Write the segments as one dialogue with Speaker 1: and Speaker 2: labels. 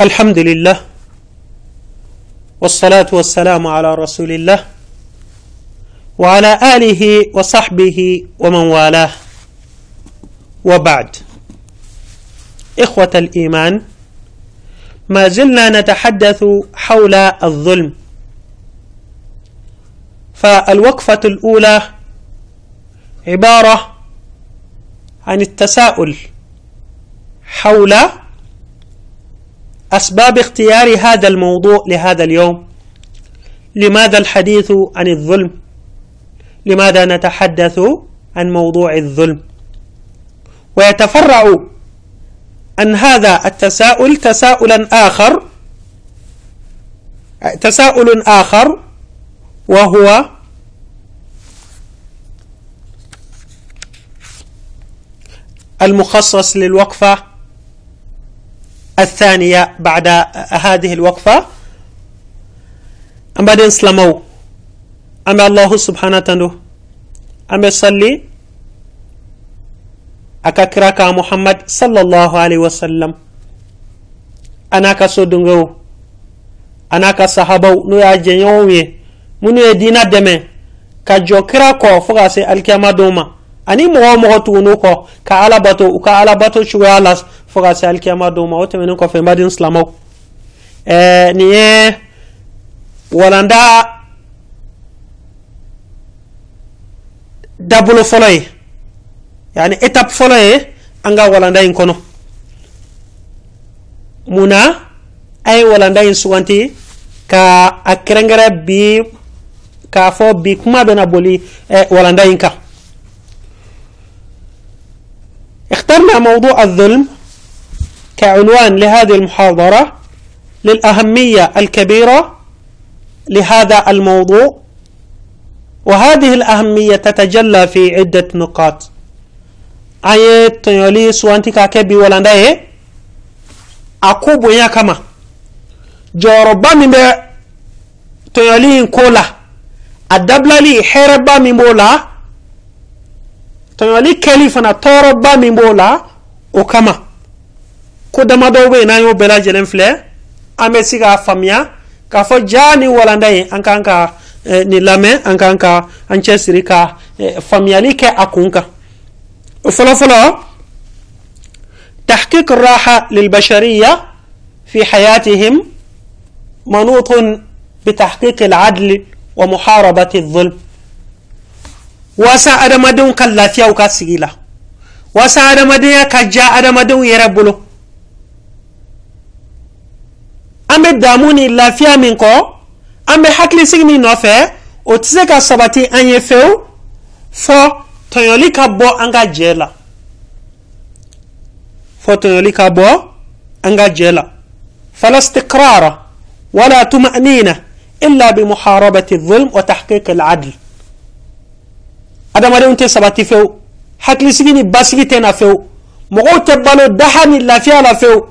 Speaker 1: الحمد لله والصلاة والسلام على رسول الله وعلى آله وصحبه ومن والاه. وبعد. إخوة الإيمان ما زلنا نتحدث حول الظلم. فالوقفة الأولى عبارة عن التساؤل حول أسباب اختيار هذا الموضوع لهذا اليوم. لماذا الحديث عن الظلم؟ لماذا نتحدث عن موضوع الظلم؟ ويتفرع عن هذا التساؤل تساؤلا آخر تساؤل آخر وهو المخصص للوقفة الثانية بعد هذه الوقفة. أم بعد إسلامو أم الله سبحانه وتعالى. أم يصلي. أكاكراك محمد صلى الله عليه وسلم. أنا كسودنغو أنا كصحابو نو يا جنيومي. منو يدينا دمي. كجو كراكو فغاسي الكيما دوما. أني مغو مغو تونو باتو وكعلا باتو alas fo ka se alikiyama dɔw ma o tɛmɛnen kɔfɛ madin silamaw ɛɛ nin ye walanda dabolo fɔlɔ ye yani étape fɔlɔ ye an ka walanda in kɔnɔ munna a ye walanda in suganti ka a kɛrɛnkɛrɛ bi k'a fɔ bi kuma bɛna boli walanda in kan اخترنا موضوع الظلم كعنوان لهذه المحاضرة للأهمية الكبيرة لهذا الموضوع وهذه الأهمية تتجلى في عدة نقاط. أي تنيولي سوانتي كاكبي ولانده أكوب يا كما. جوربا من تنيولي كولا أدبلالي حربا من بولا تنيولي كليفنا توربا من بولا وكما. Ko damadɔw bɛ yen n'an y'o bɛɛ lajɛlen filɛ an bɛ se k'a faamuya k'a fɔ ja ni walanda in an kan ka eh, nin lamɛn an kan ka an cɛsiri ka eh, faamuyali kɛ a kun kan o fɔlɔfɔlɔ تحقيق الراحة للبشرية في حياتهم منوط بتحقيق العدل ومحاربة الظلم واسا أدمدون كاللافيا وكاسيلا واسا أدمدون كجا أدمدون يربلو an bɛ damu ni lafiya min kɔ an bɛ hakilisigi min nɔfɛ o tɛ se ka sabati an ye fewu fɔ tɔɲɔli ka bɔ an ka jɛ la fɔ tɔɲɔli ka bɔ an ka jɛ la fala istiqrara wala tumanina illa bimuharabati الظلم وتحقيق العدل adamadenw tɛ sabati fewu hakilisigi ni basigi tɛ na fewu mɔgɔw tɛ balo daha ni lafiya la fewu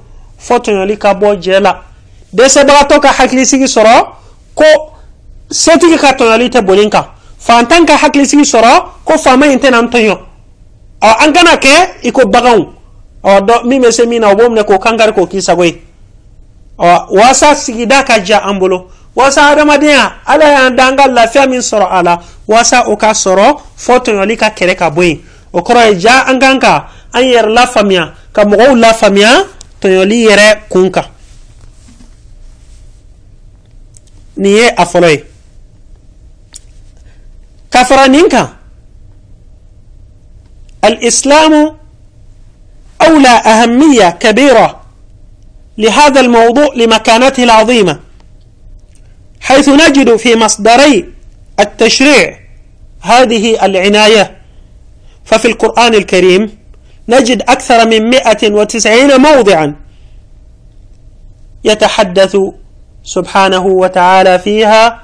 Speaker 1: fɔ tɔɲɔli ka bɔ jɛ la dɛsɛbagatɔ ka hakilisigi sɔrɔ ko setigi ka tɔɲɔli tɛ boli kan fantan ka hakilisigi sɔrɔ ko faama in tɛna n tɔɲɔ ɔ an kana kɛ i ko baganw ɔ dɔ min bɛ se min na o b'o minɛ k'o kankari k'o k'i sago ye ɔ waasa sigida ka diya an bolo. Waasa adamadenya ala y'an da an ka lafiya min sɔrɔ a la waasa o ka sɔrɔ fɔ tɔɲɔli ka kɛlɛ ka bɔ yen o kɔrɔ ye ja an kan ka an yɛrɛ lafaamuya ka mɔgɔw lafaamuya tɔɲɔli yɛrɛ kun kan niye a fɔlɔ ye ka fara nin kan أولى أهمية كبيرة لهذا الموضوع لمكانته العظيمة. حيث نجد في مصدري التشريع هذه العناية. ففي القرآن الكريم نجد أكثر من 190 موضعا يتحدث سبحانه وتعالى فيها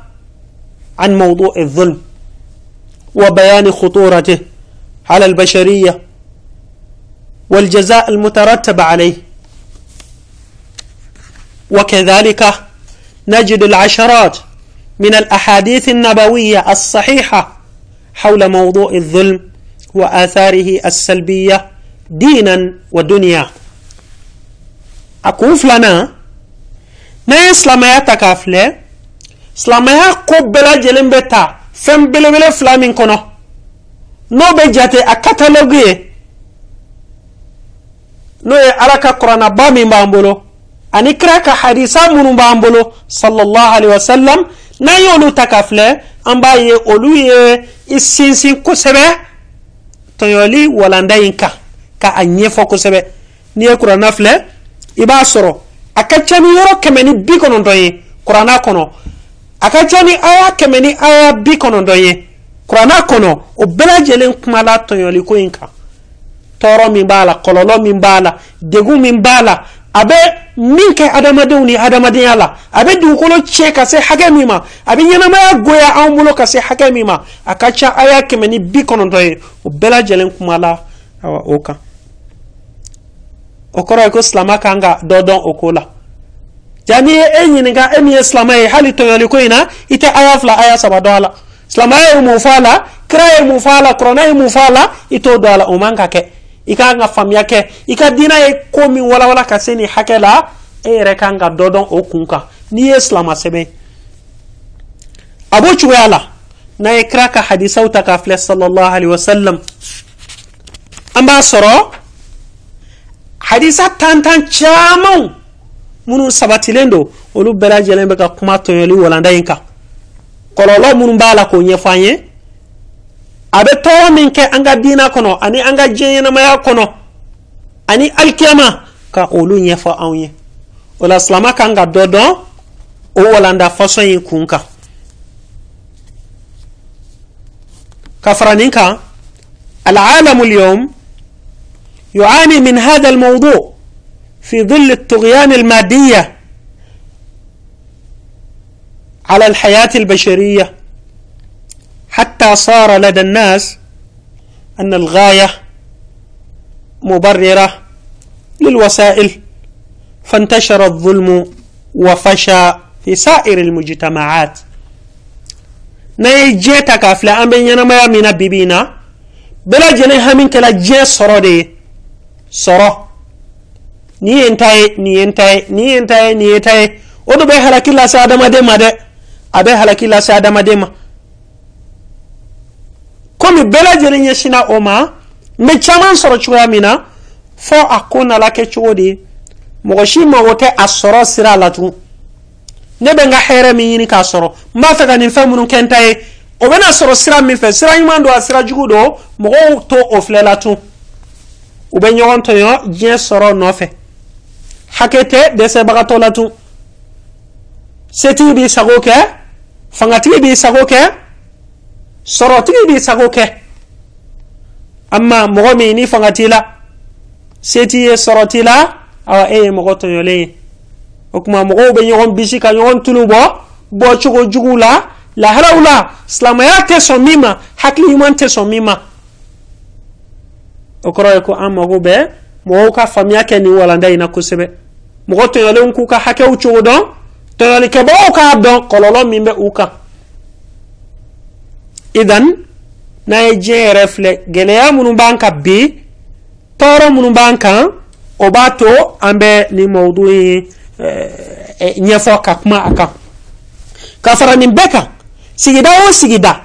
Speaker 1: عن موضوع الظلم وبيان خطورته على البشرية والجزاء المترتب عليه. وكذلك نجد العشرات من الأحاديث النبوية الصحيحة حول موضوع الظلم وآثاره السلبية دينا ودنيا. أكوف لنا n'a ye silamɛya ta k'a filɛ silamɛya ko bɛɛ lajɛlen bɛ ta fɛn belebele fila min kɔnɔ. N'o bɛ jate a katalogu ye. N'o ye ala ka kuranaba min b'an bolo ani kira ka hadisa minnu b'an bolo sallallahu alaihi wasallam n'an y'olu ta ka filɛ an b'a ye olu ye i sinsin kosɛbɛ tɔɲɔli walanda in kan ka a ɲɛfɔ kosɛbɛ. N'i ye kuranna filɛ i b'a sɔrɔ a ka ca ni yɔrɔ kɛmɛ ni bi kɔnɔntɔn ye kuranna kɔnɔ. A ka ca ni aya kɛmɛ ni aya bi kɔnɔntɔn ye kuranna kɔnɔ o bɛɛ lajɛlen kumala tɔɲɔliko in kan. Tɔɔrɔ min b'a la kɔlɔlɔ min b'a la degun min b'a la a bɛ min kɛ adamadenw ni adamadenya la. A bɛ dugukolo tiɲɛ ka se hakɛ min ma a bɛ ɲɛnamaya goya an bolo ka se hakɛ min ma. A ka ca aya kɛmɛ ni bi kɔnɔntɔn ye o bɛɛ lajɛlen kumala o kan o kɔrɔ ye ko silama kan ka dɔ dɔn o ko la ja n'i ye e ɲininka e min ye silama ye hali tɔɲɔli ko in na i tɛ aya fila aya saba dɔn a la silamaya ye mun fɔ a la kira ye mun fɔ a la kuranɛ ye mun fɔ a la i t'o dɔn a la o man ka kɛ i kan ka faamuya kɛ i ka diinɛ ye ko min walawala ka se nin hakɛ la e yɛrɛ kan ka dɔ dɔn o kun kan n'i ye silama sɛbɛn a b'o cogoya la n'a ye kira ka hadisaw ta k'a filɛ sallallahu alaihi wasallam. An b'a sɔrɔ hadisa tantan camanw minnu sabatilen don olu bɛɛ lajɛlen bɛ ka kuma tɔɲɔli walanda in kan. Kɔlɔlɔ minnu b'a la k'o ɲɛfɔ an ye. A bɛ tɔɔrɔ min kɛ an ka diina kɔnɔ ani an ka diɲɛ ɲɛnamaya kɔnɔ ani alikiyama ka olu ɲɛfɔ anw ye. O la silama kan ka dɔ dɔn o walanda fasɔn in kun kan. Ka fara nin kan al'alamu lyawm يعاني من هذا الموضوع في ظل الطغيان المادية على الحياة البشرية. حتى صار لدى الناس أن الغاية مبررة للوسائل فانتشر الظلم وفشى في سائر المجتمعات. نيجيتك أفلا أمين ينما من sɔrɔ. Nin ye ni ta ye nin ye n ta ye nin ye n ta ye nin ye ta ye o de bɛ halaki lase adamaden ma dɛ. A bɛ halaki lase adamaden ma. Komi bɛɛ lajɛlen ɲɛsinna o ma n bɛ caman sɔrɔ cogoya min na fɔ a ko nala kɛ cogo de ye sira la tugun. Ne bɛ n ka hɛrɛ min k'a sɔrɔ. N b'a fɛ ka nin fɛn minnu o bɛna sɔrɔ sira min fɛ sira ɲuman don sira jugu don mɔgɔw to o filɛ la u bɛ ɲɔgɔn tɔɲɔ diɲɛ sɔrɔ nɔfɛ hakɛ tɛ dɛsɛbagatɔ la tun setigi b'i sago kɛ fangatigi b'i sago kɛ sɔrɔtigi b'i sago kɛ amma mɔgɔ min ni fanga t'i la se t'i ye sɔrɔ t'i la awa e ye mɔgɔ tɔɲɔlen ye o kuma mɔgɔw bɛ ɲɔgɔn bisi ka ɲɔgɔn tulu bɔ bɔ cogo jugu la laharaw la silamɛya tɛ sɔn min ma hakili ɲuman tɛ sɔn min ma o kɔrɔ ye ko an mago bɛ mɔgɔw ka faamuya kɛ nin walanda in na kosɛbɛ mɔgɔ tɔɲɔlenw k'u ka hakɛw cogo dɔn tɔɲɔlikɛbagaw k'a dɔn kɔlɔlɔ min bɛ u kan idan n'a ye diɲɛ yɛrɛ filɛ gɛlɛya minnu b'an kan bi tɔɔrɔ minnu b'an kan o b'a to an bɛ nin mawudu ye ɲɛfɔ ka kuma a kan ka fara nin bɛɛ kan sigida o sigida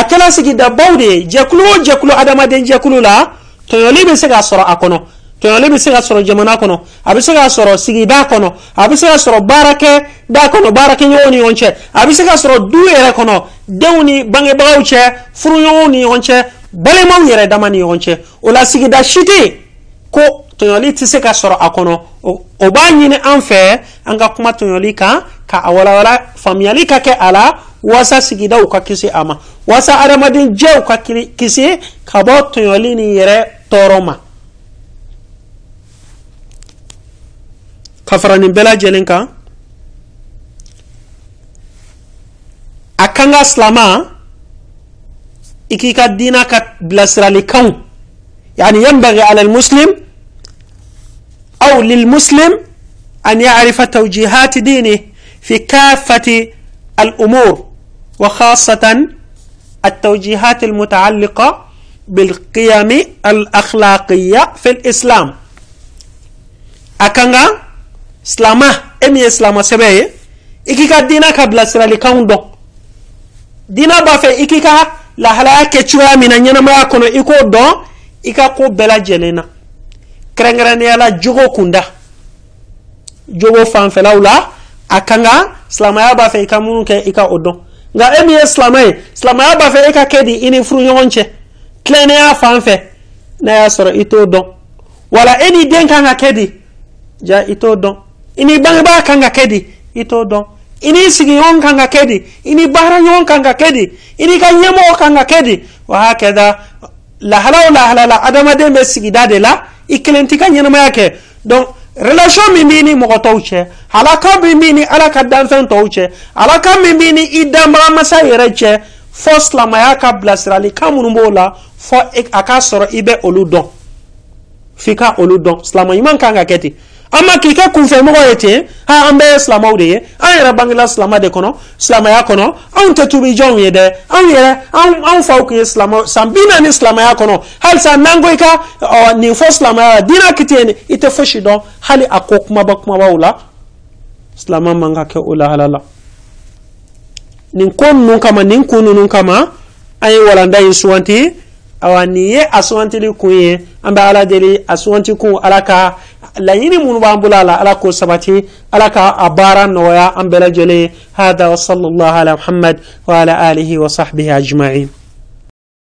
Speaker 1: a kɛla sigidabaw de ye jɛkulu o jɛkulu adamaden jɛkulu la tɔɲɔli bɛ se ka sɔrɔ a kɔnɔ tɔɲɔli bɛ se ka sɔrɔ jamana kɔnɔ a bɛ se ka sɔrɔ sigida kɔnɔ a bɛ se ka sɔrɔ baarakɛ da kɔnɔ baarakɛɲɔgɔnw ni ɲɔgɔn cɛ. A bɛ se ka sɔrɔ du yɛrɛ kɔnɔ denw ni bangebagaw cɛ furuɲɔgɔnw ni ɲɔgɔn cɛ balimaw yɛrɛ dama ni ɲɔgɔn cɛ. O la sigida si tɛ yen ko tɔɲɔli tɛ se ka sɔrɔ a kɔnɔ o b'a ɲini an fɛ an ka kuma tɔɲɔli kan ka a walawala faamuyali ka kɛ a la wasa sigidaw ka kisi a ma wasa adamaden jɛw ka kisi ka bɔ tɔɲɔli ni yɛrɛ tɔɔrɔ ma ka fara nin bɛɛ lajɛlen kan a kan ka yani yanbaghi ala almuslim aw lilmuslim an ya'rifa tawjihat dinih في كافة الأمور وخاصة التوجيهات المتعلقة بالقيم الأخلاقية في الإسلام. أكنغا سلاما إمي سلاما سبي إكي كا دينا كابلا سرالي كوندو دينا بافي إكي كا لحلا كتشوها من أن ينمي أكونا إكو دون إكا كو بلا جلينا. كرنغراني على جوغو كوندا. جوغو فانفلاولا أكنغا سلاما يابا فيكا مونوكي إكا أدون nka e min ye silamɛ ye. Silamaya b'a fɛ e ka kɛ di i ni furuɲɔgɔn cɛ. Tilennenya fan fɛ n'a y'a sɔrɔ i t'o dɔn. Wala e ni den kan ka kɛ di ja i t'o dɔn. I ni bangebaa kan ka kɛ di i t'o dɔn. I ni sigiɲɔgɔn kan ka kɛ di i ni baaraɲɔgɔn kan ka kɛ di i ni ka ɲɛmɔgɔ kan ka kɛ di. Wa hakɛda lahala o lahala la adamaden bɛ sigida de la i kelen t'i ka ɲɛnamaya kɛ. Donc relation min b'i ni mɔgɔ tɔw cɛ. Halaka min b'i ni ala ka danfɛn tɔw cɛ. Halaka min b'i ni i danbaga masa yɛrɛ cɛ. Fɔ silamaya ka bilasiralikan minnu b'o la fɔ a k'a sɔrɔ i bɛ olu dɔn. F'i ka olu dɔn. Silama ɲuman kan ka kɛ ten an ma k'i kɛ kunfɛmɔgɔ ye ten ha an bɛɛ ye. Silamaw de ye an yɛrɛ bangela silama de kɔnɔ silamaya kɔnɔ anw tɛ tubijɔnw ye dɛ anw yɛrɛ anw faw tun ye silama san bi naani silamaya kɔnɔ halisa n'an ko i ka nin fɔ silamaya la diinɛ kiti ye i tɛ fosi dɔn hali a ko kumaba kumabaw la silama man ka kɛ o lahala la nin ko ninnu kama nin kun ninnu kama an ye walanda in suganti awa nin ye a sugantili kun ye. An bɛ ala deli a suganti kun ala ka laɲini minnu b'an bolo a la ala k'o sabati ala ka a baara nɔgɔya an bɛɛ lajɛlen hada wa sallallahu ala muhammad wa ala alihi wa sahbihi ajma'in